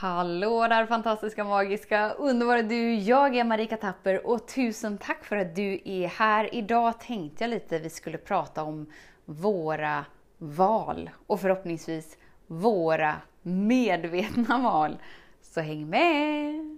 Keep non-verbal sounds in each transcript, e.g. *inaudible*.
Hallå där fantastiska, magiska, underbara du! Jag är Marika Tapper och tusen tack för att du är här. Idag tänkte jag lite vi skulle prata om våra val och förhoppningsvis våra medvetna val. Så häng med!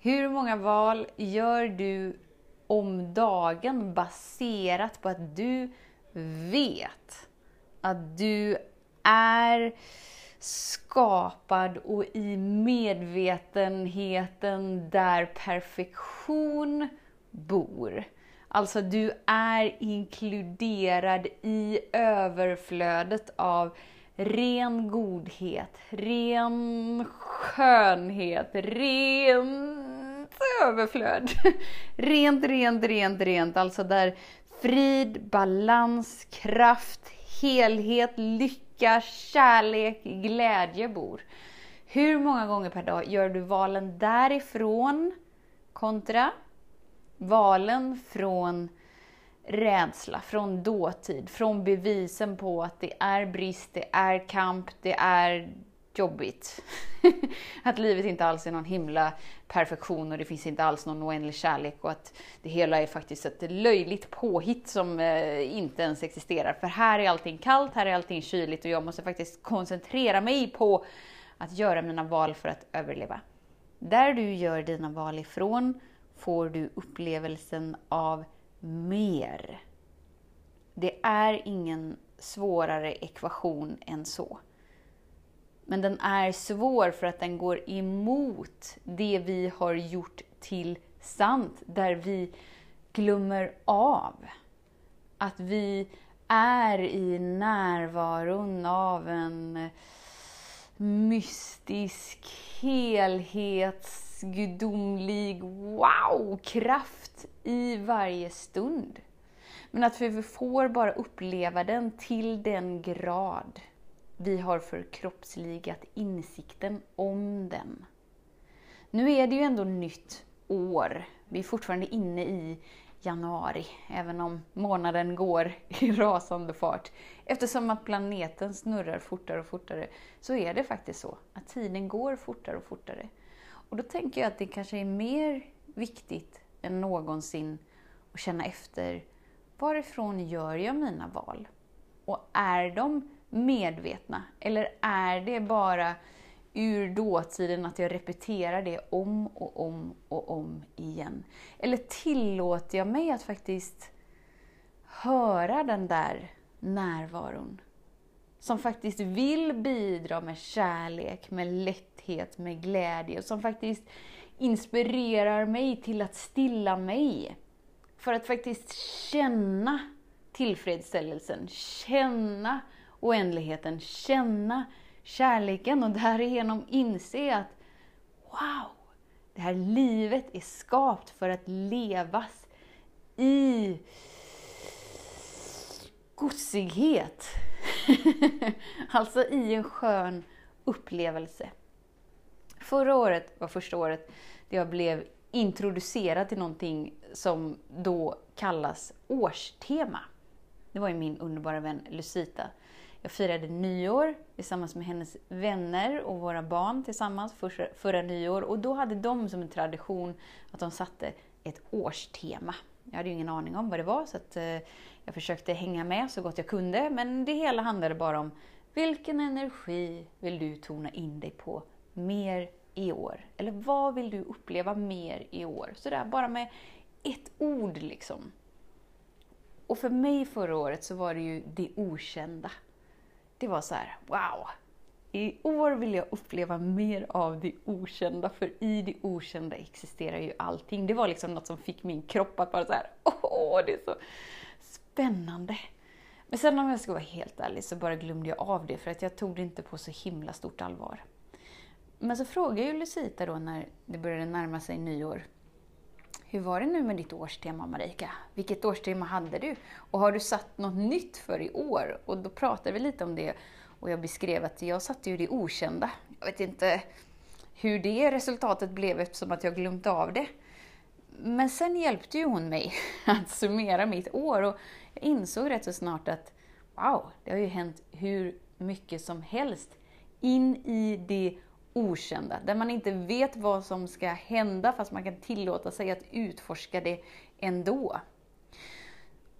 Hur många val gör du om dagen baserat på att du vet att du är skapad och i medvetenheten där perfektion bor. Alltså du är inkluderad i överflödet av ren godhet, ren skönhet, rent överflöd. *laughs* Rent, rent, rent, rent. Alltså där frid, balans, kraft, helhet, lycka, kärlek, glädje bor. Hur många gånger per dag gör du valen därifrån kontra valen från rädsla, från dåtid, från bevisen på att det är brist, det är kamp, det är jobbigt. *laughs* att livet inte alls är någon himla perfektion och det finns inte alls någon oändlig kärlek och att det hela är faktiskt ett löjligt påhitt som eh, inte ens existerar. För här är allting kallt, här är allting kyligt och jag måste faktiskt koncentrera mig på att göra mina val för att överleva. Där du gör dina val ifrån får du upplevelsen av mer. Det är ingen svårare ekvation än så. Men den är svår för att den går emot det vi har gjort till sant, där vi glömmer av att vi är i närvaron av en mystisk helhetsgudomlig wow-kraft i varje stund. Men att vi får bara uppleva den till den grad vi har förkroppsligat insikten om den. Nu är det ju ändå nytt år. Vi är fortfarande inne i januari, även om månaden går i rasande fart. Eftersom att planeten snurrar fortare och fortare, så är det faktiskt så att tiden går fortare och fortare. Och då tänker jag att det kanske är mer viktigt än någonsin att känna efter, varifrån gör jag mina val? Och är de medvetna? Eller är det bara ur dåtiden att jag repeterar det om och om och om igen? Eller tillåter jag mig att faktiskt höra den där närvaron? Som faktiskt vill bidra med kärlek, med lätthet, med glädje och som faktiskt inspirerar mig till att stilla mig. För att faktiskt känna tillfredsställelsen, känna oändligheten, känna kärleken och därigenom inse att wow, det här livet är skapt för att levas i gossighet. *laughs* alltså i en skön upplevelse. Förra året var första året där jag blev introducerad till någonting som då kallas årstema. Det var ju min underbara vän Lucita jag firade nyår tillsammans med hennes vänner och våra barn tillsammans förra, förra nyår. Och då hade de som en tradition att de satte ett årstema. Jag hade ju ingen aning om vad det var så att, eh, jag försökte hänga med så gott jag kunde. Men det hela handlade bara om vilken energi vill du tona in dig på mer i år? Eller vad vill du uppleva mer i år? Sådär bara med ett ord liksom. Och för mig förra året så var det ju det okända det var så här, wow! I år vill jag uppleva mer av det okända, för i det okända existerar ju allting. Det var liksom något som fick min kropp att bara så här, åh, det är så spännande. Men sen om jag ska vara helt ärlig så bara glömde jag av det för att jag tog det inte på så himla stort allvar. Men så frågade ju Lucita då när det började närma sig nyår. Hur var det nu med ditt årstema Marika? Vilket årstema hade du? Och har du satt något nytt för i år? Och då pratade vi lite om det och jag beskrev att jag satte ju det okända. Jag vet inte hur det resultatet blev eftersom att jag glömt av det. Men sen hjälpte ju hon mig *laughs* att summera mitt år och jag insåg rätt så snart att wow, det har ju hänt hur mycket som helst in i det okända, där man inte vet vad som ska hända fast man kan tillåta sig att utforska det ändå.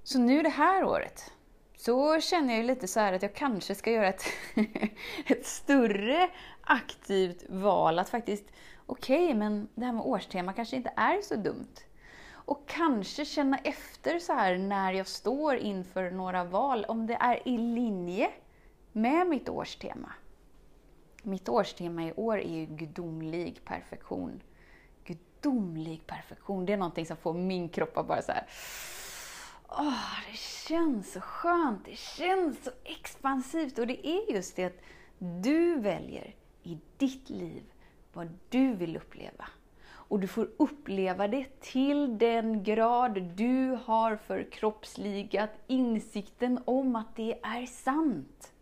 Så nu det här året så känner jag lite så att jag kanske ska göra ett, *laughs* ett större aktivt val att faktiskt, okej, okay, men det här med årstema kanske inte är så dumt. Och kanske känna efter så här när jag står inför några val, om det är i linje med mitt årstema. Mitt årstema i år är ju gudomlig perfektion. Gudomlig perfektion, det är någonting som får min kropp att bara så här, Åh, det känns så skönt, det känns så expansivt och det är just det att du väljer i ditt liv vad du vill uppleva. Och du får uppleva det till den grad du har förkroppsligat insikten om att det är sant.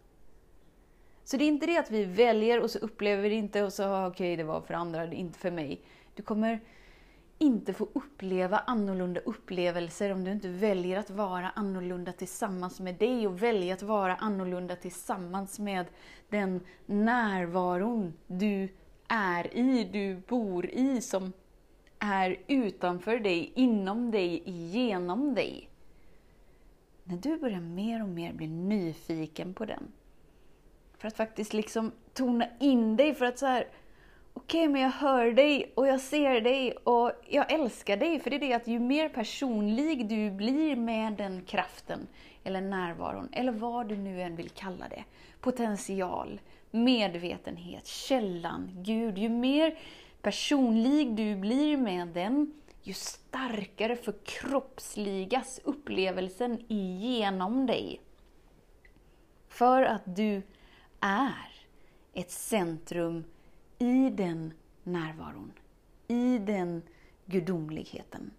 Så det är inte det att vi väljer och så upplever vi det inte och så, ah, okej, okay, det var för andra, det är inte för mig. Du kommer inte få uppleva annorlunda upplevelser om du inte väljer att vara annorlunda tillsammans med dig och väljer att vara annorlunda tillsammans med den närvaron du är i, du bor i, som är utanför dig, inom dig, genom dig. När du börjar mer och mer bli nyfiken på den, för att faktiskt liksom tona in dig, för att så här, okej, okay, men jag hör dig och jag ser dig och jag älskar dig. För det är det att ju mer personlig du blir med den kraften, eller närvaron, eller vad du nu än vill kalla det, potential, medvetenhet, källan, Gud, ju mer personlig du blir med den, ju starkare förkroppsligas upplevelsen igenom dig. För att du är ett centrum i den närvaron, i den gudomligheten.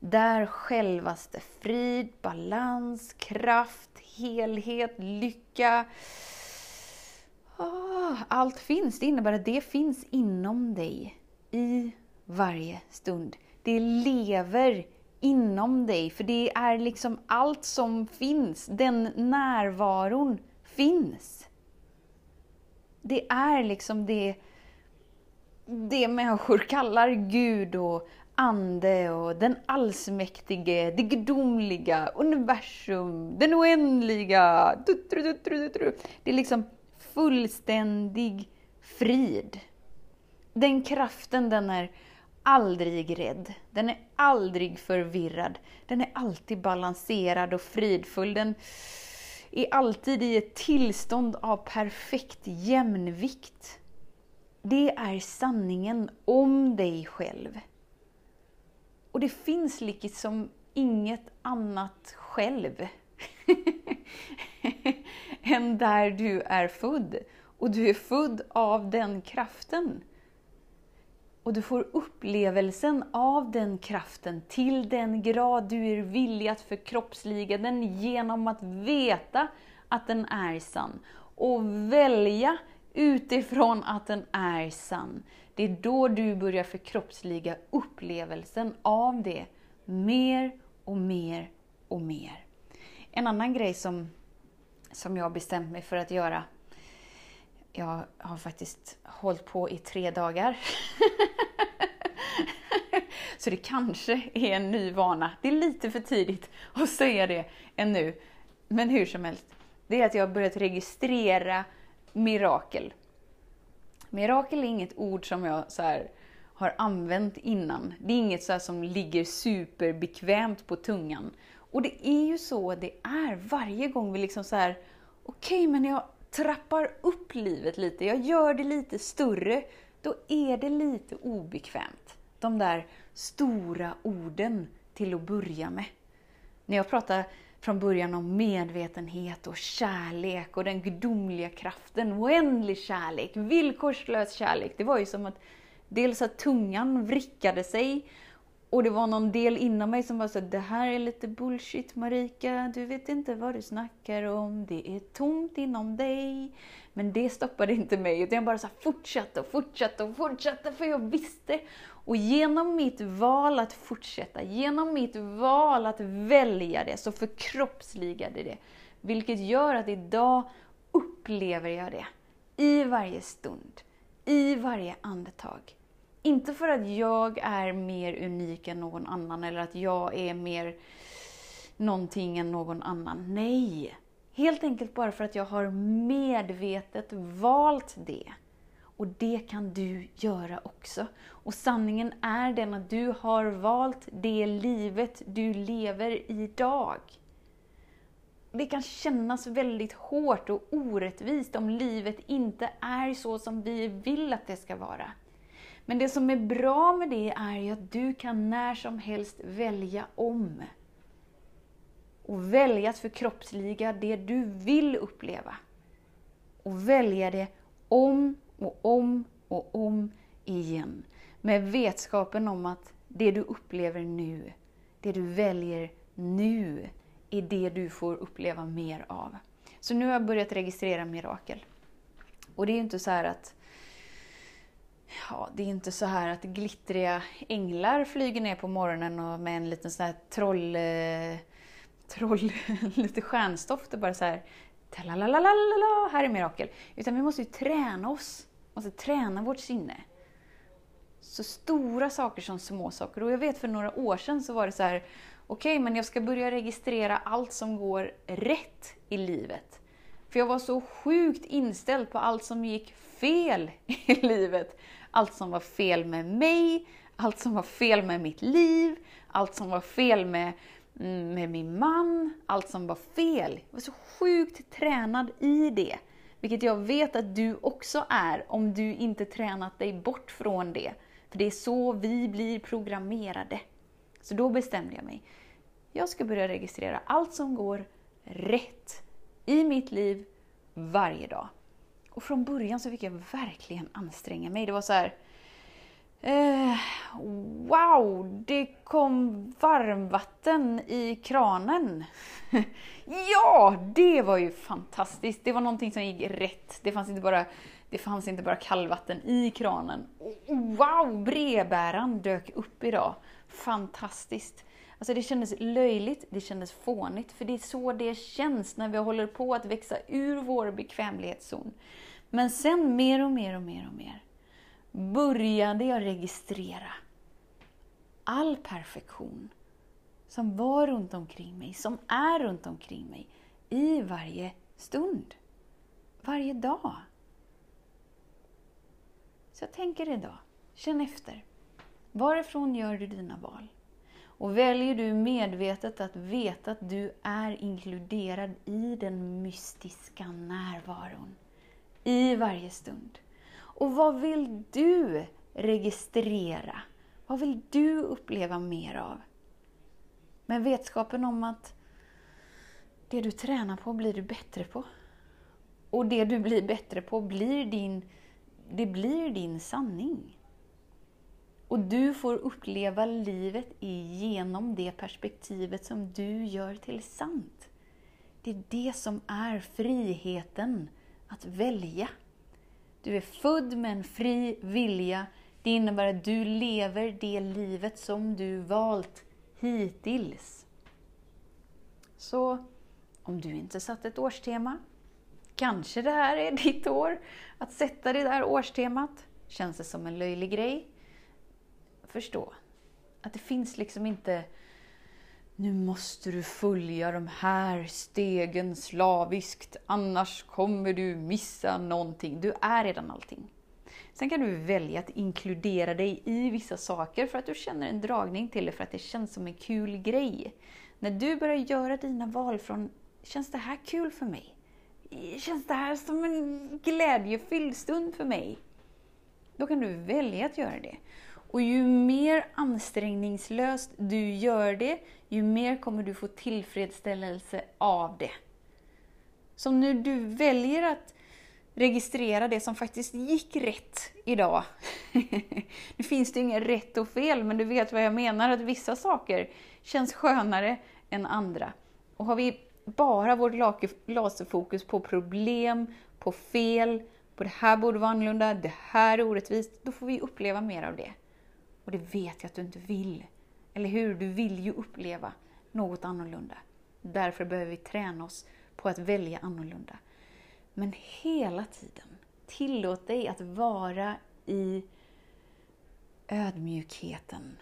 Där självaste frid, balans, kraft, helhet, lycka, ah, allt finns. Det innebär att det finns inom dig i varje stund. Det lever inom dig, för det är liksom allt som finns. Den närvaron finns. Det är liksom det det människor *laughs* kallar Gud och Ande och den allsmäktige, det gudomliga, universum, den oändliga. Det är liksom fullständig frid. Den kraften den är aldrig rädd, den är aldrig förvirrad, den är alltid balanserad och fridfull. Den är alltid i ett tillstånd av perfekt jämnvikt. Det är sanningen om dig själv. Och det finns liksom inget annat själv *laughs* än där du är född. Och du är född av den kraften. Och du får upplevelsen av den kraften till den grad du är villig att förkroppsliga den genom att veta att den är sann. Och välja utifrån att den är sann. Det är då du börjar förkroppsliga upplevelsen av det mer och mer och mer. En annan grej som, som jag har bestämt mig för att göra jag har faktiskt hållit på i tre dagar. *laughs* Så det kanske är en ny vana. Det är lite för tidigt att säga det ännu. Men hur som helst, det är att jag har börjat registrera mirakel. Mirakel är inget ord som jag så här, har använt innan. Det är inget så som ligger superbekvämt på tungan. Och det är ju så det är varje gång vi liksom så här, okej okay, men jag trappar upp livet lite, jag gör det lite större, då är det lite obekvämt. De där stora orden till att börja med. När jag pratar från början om medvetenhet och kärlek och den gudomliga kraften, oändlig kärlek, villkorslös kärlek. Det var ju som att dels att tungan vrickade sig och det var någon del inom mig som var så det här är lite bullshit Marika, du vet inte vad du snackar om, det är tomt inom dig. Men det stoppade inte mig, utan jag bara så fortsatte och fortsatte och fortsatte, för jag visste. Och genom mitt val att fortsätta, genom mitt val att välja det, så förkroppsligade det. Vilket gör att idag upplever jag det. I varje stund, i varje andetag. Inte för att jag är mer unik än någon annan eller att jag är mer någonting än någon annan. Nej! Helt enkelt bara för att jag har medvetet valt det. Och det kan du göra också. Och sanningen är den att du har valt det livet du lever idag. Det kan kännas väldigt hårt och orättvist om livet inte är så som vi vill att det ska vara. Men det som är bra med det är ju att du kan när som helst välja om. Och välja att förkroppsliga det du vill uppleva. Och välja det om och om och om igen. Med vetskapen om att det du upplever nu, det du väljer nu, är det du får uppleva mer av. Så nu har jag börjat registrera mirakel. Och det är ju inte så att Ja, det är inte så här att glittriga änglar flyger ner på morgonen och med en liten sån här troll... Eh, troll *laughs* lite stjärnstoft och bara så här... här är mirakel. Utan vi måste ju träna oss. Vi måste träna vårt sinne. Så stora saker som små saker. Och jag vet för några år sedan så var det så här... Okej, okay, men jag ska börja registrera allt som går rätt i livet. För jag var så sjukt inställd på allt som gick fel i *laughs* livet allt som var fel med mig, allt som var fel med mitt liv, allt som var fel med, mm, med min man, allt som var fel. Jag var så sjukt tränad i det. Vilket jag vet att du också är, om du inte tränat dig bort från det. För det är så vi blir programmerade. Så då bestämde jag mig. Jag ska börja registrera allt som går rätt i mitt liv varje dag. Och från början så fick jag verkligen anstränga mig. Det var så här, eh, wow, det kom varmvatten i kranen. *laughs* ja, det var ju fantastiskt. Det var någonting som gick rätt. Det fanns inte bara, det fanns inte bara kallvatten i kranen. Wow, brevbäraren dök upp idag. Fantastiskt. Alltså det kändes löjligt, det kändes fånigt, för det är så det känns när vi håller på att växa ur vår bekvämlighetszon. Men sen mer och mer och mer och mer började jag registrera all perfektion som var runt omkring mig, som är runt omkring mig, i varje stund. Varje dag. Så jag tänker idag, känn efter. Varifrån gör du dina val? Och väljer du medvetet att veta att du är inkluderad i den mystiska närvaron i varje stund? Och vad vill du registrera? Vad vill du uppleva mer av? Med vetskapen om att det du tränar på blir du bättre på. Och det du blir bättre på blir din, det blir din sanning. Och du får uppleva livet genom det perspektivet som du gör till sant. Det är det som är friheten att välja. Du är född med en fri vilja. Det innebär att du lever det livet som du valt hittills. Så om du inte satt ett årstema, kanske det här är ditt år att sätta det där årstemat. Känns det som en löjlig grej? Förstå att det finns liksom inte nu måste du följa de här stegen slaviskt, annars kommer du missa någonting. Du är redan allting. Sen kan du välja att inkludera dig i vissa saker för att du känner en dragning till det, för att det känns som en kul grej. När du börjar göra dina val från, känns det här kul för mig? Känns det här som en glädjefylld stund för mig? Då kan du välja att göra det. Och ju mer ansträngningslöst du gör det, ju mer kommer du få tillfredsställelse av det. Så när du väljer att registrera det som faktiskt gick rätt idag. *laughs* nu finns det ju inget rätt och fel, men du vet vad jag menar, att vissa saker känns skönare än andra. Och har vi bara vårt laserfokus på problem, på fel, på det här borde vara annorlunda, det här är orättvist, då får vi uppleva mer av det. Och det vet jag att du inte vill. Eller hur? Du vill ju uppleva något annorlunda. Därför behöver vi träna oss på att välja annorlunda. Men hela tiden, tillåt dig att vara i ödmjukheten,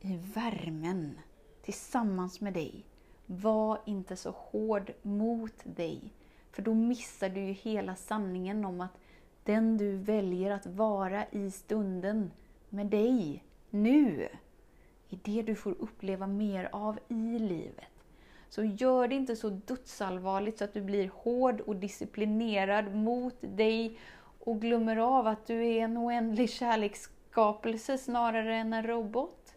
i värmen, tillsammans med dig. Var inte så hård mot dig, för då missar du ju hela sanningen om att den du väljer att vara i stunden med dig, nu, är det du får uppleva mer av i livet. Så gör det inte så dödsallvarligt så att du blir hård och disciplinerad mot dig och glömmer av att du är en oändlig kärleksskapelse snarare än en robot.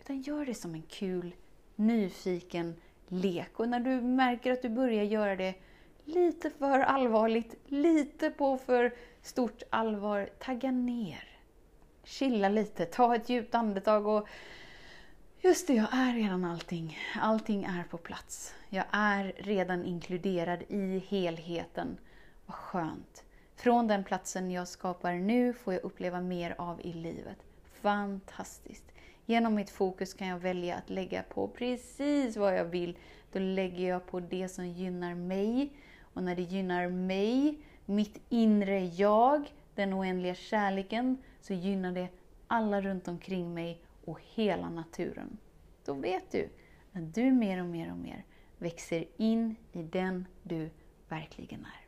Utan gör det som en kul, nyfiken lek. Och när du märker att du börjar göra det lite för allvarligt, lite på för stort allvar, tagga ner. Chilla lite, ta ett djupt andetag och Just det, jag är redan allting. Allting är på plats. Jag är redan inkluderad i helheten. Vad skönt. Från den platsen jag skapar nu får jag uppleva mer av i livet. Fantastiskt. Genom mitt fokus kan jag välja att lägga på precis vad jag vill. Då lägger jag på det som gynnar mig. Och när det gynnar mig, mitt inre jag, den oändliga kärleken, så gynnar det alla runt omkring mig och hela naturen. Då vet du att du mer och mer och mer växer in i den du verkligen är.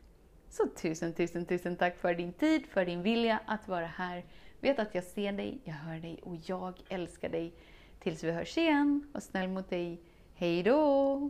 Så tusen, tusen, tusen tack för din tid, för din vilja att vara här. Vet att jag ser dig, jag hör dig och jag älskar dig. Tills vi hörs igen, var snäll mot dig. Hej då!